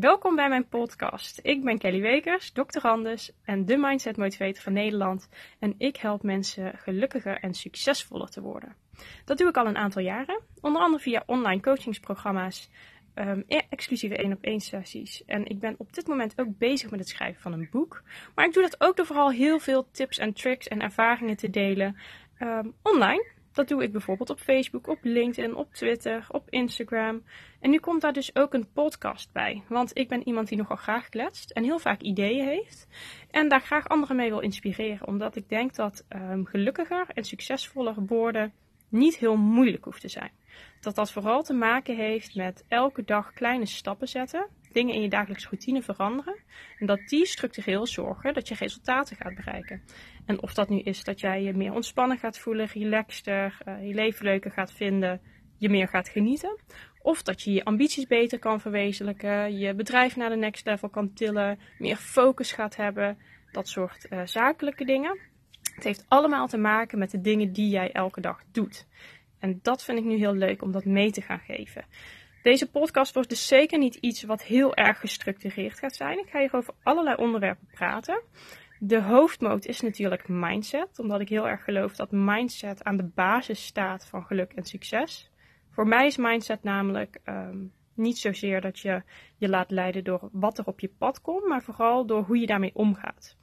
Welkom bij mijn podcast. Ik ben Kelly Wekers, doctorandus en de Mindset Motivator van Nederland. En ik help mensen gelukkiger en succesvoller te worden. Dat doe ik al een aantal jaren, onder andere via online coachingsprogramma's, um, exclusieve één op één sessies. En ik ben op dit moment ook bezig met het schrijven van een boek. Maar ik doe dat ook door vooral heel veel tips en tricks en ervaringen te delen um, online. Dat doe ik bijvoorbeeld op Facebook, op LinkedIn, op Twitter, op Instagram. En nu komt daar dus ook een podcast bij. Want ik ben iemand die nogal graag kletst en heel vaak ideeën heeft. En daar graag anderen mee wil inspireren. Omdat ik denk dat um, gelukkiger en succesvoller worden niet heel moeilijk hoeft te zijn. Dat dat vooral te maken heeft met elke dag kleine stappen zetten. Dingen in je dagelijkse routine veranderen. En dat die structureel zorgen dat je resultaten gaat bereiken. En of dat nu is dat jij je meer ontspannen gaat voelen, relaxter, uh, je leven leuker gaat vinden, je meer gaat genieten. Of dat je je ambities beter kan verwezenlijken, je bedrijf naar de next level kan tillen, meer focus gaat hebben, dat soort uh, zakelijke dingen. Het heeft allemaal te maken met de dingen die jij elke dag doet. En dat vind ik nu heel leuk om dat mee te gaan geven. Deze podcast wordt dus zeker niet iets wat heel erg gestructureerd gaat zijn. Ik ga hier over allerlei onderwerpen praten. De hoofdmoot is natuurlijk mindset, omdat ik heel erg geloof dat mindset aan de basis staat van geluk en succes. Voor mij is mindset namelijk um, niet zozeer dat je je laat leiden door wat er op je pad komt, maar vooral door hoe je daarmee omgaat.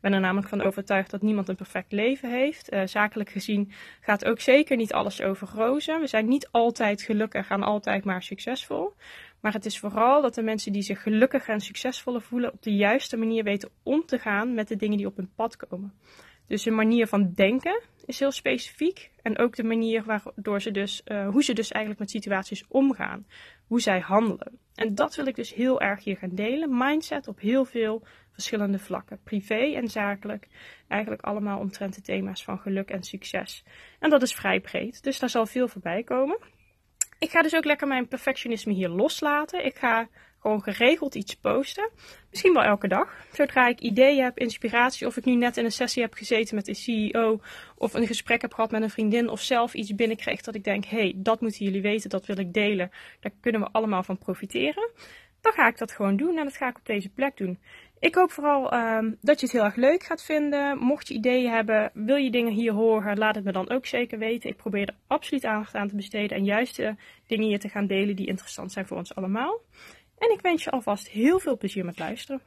Ben er namelijk van overtuigd dat niemand een perfect leven heeft. Uh, zakelijk gezien gaat ook zeker niet alles over rozen. We zijn niet altijd gelukkig en altijd maar succesvol. Maar het is vooral dat de mensen die zich gelukkiger en succesvoller voelen op de juiste manier weten om te gaan met de dingen die op hun pad komen. Dus hun manier van denken is heel specifiek. En ook de manier waardoor ze dus, uh, hoe ze dus eigenlijk met situaties omgaan. Hoe zij handelen. En dat wil ik dus heel erg hier gaan delen. Mindset op heel veel verschillende vlakken. Privé en zakelijk. Eigenlijk allemaal omtrent de thema's van geluk en succes. En dat is vrij breed. Dus daar zal veel voorbij komen. Ik ga dus ook lekker mijn perfectionisme hier loslaten. Ik ga gewoon geregeld iets posten. Misschien wel elke dag. Zodra ik ideeën heb, inspiratie, of ik nu net in een sessie heb gezeten met de CEO, of een gesprek heb gehad met een vriendin, of zelf iets binnenkreeg dat ik denk: hé, hey, dat moeten jullie weten, dat wil ik delen. Daar kunnen we allemaal van profiteren. Dan ga ik dat gewoon doen en dat ga ik op deze plek doen. Ik hoop vooral um, dat je het heel erg leuk gaat vinden. Mocht je ideeën hebben, wil je dingen hier horen, laat het me dan ook zeker weten. Ik probeer er absoluut aandacht aan te besteden en juist dingen hier te gaan delen die interessant zijn voor ons allemaal. En ik wens je alvast heel veel plezier met luisteren.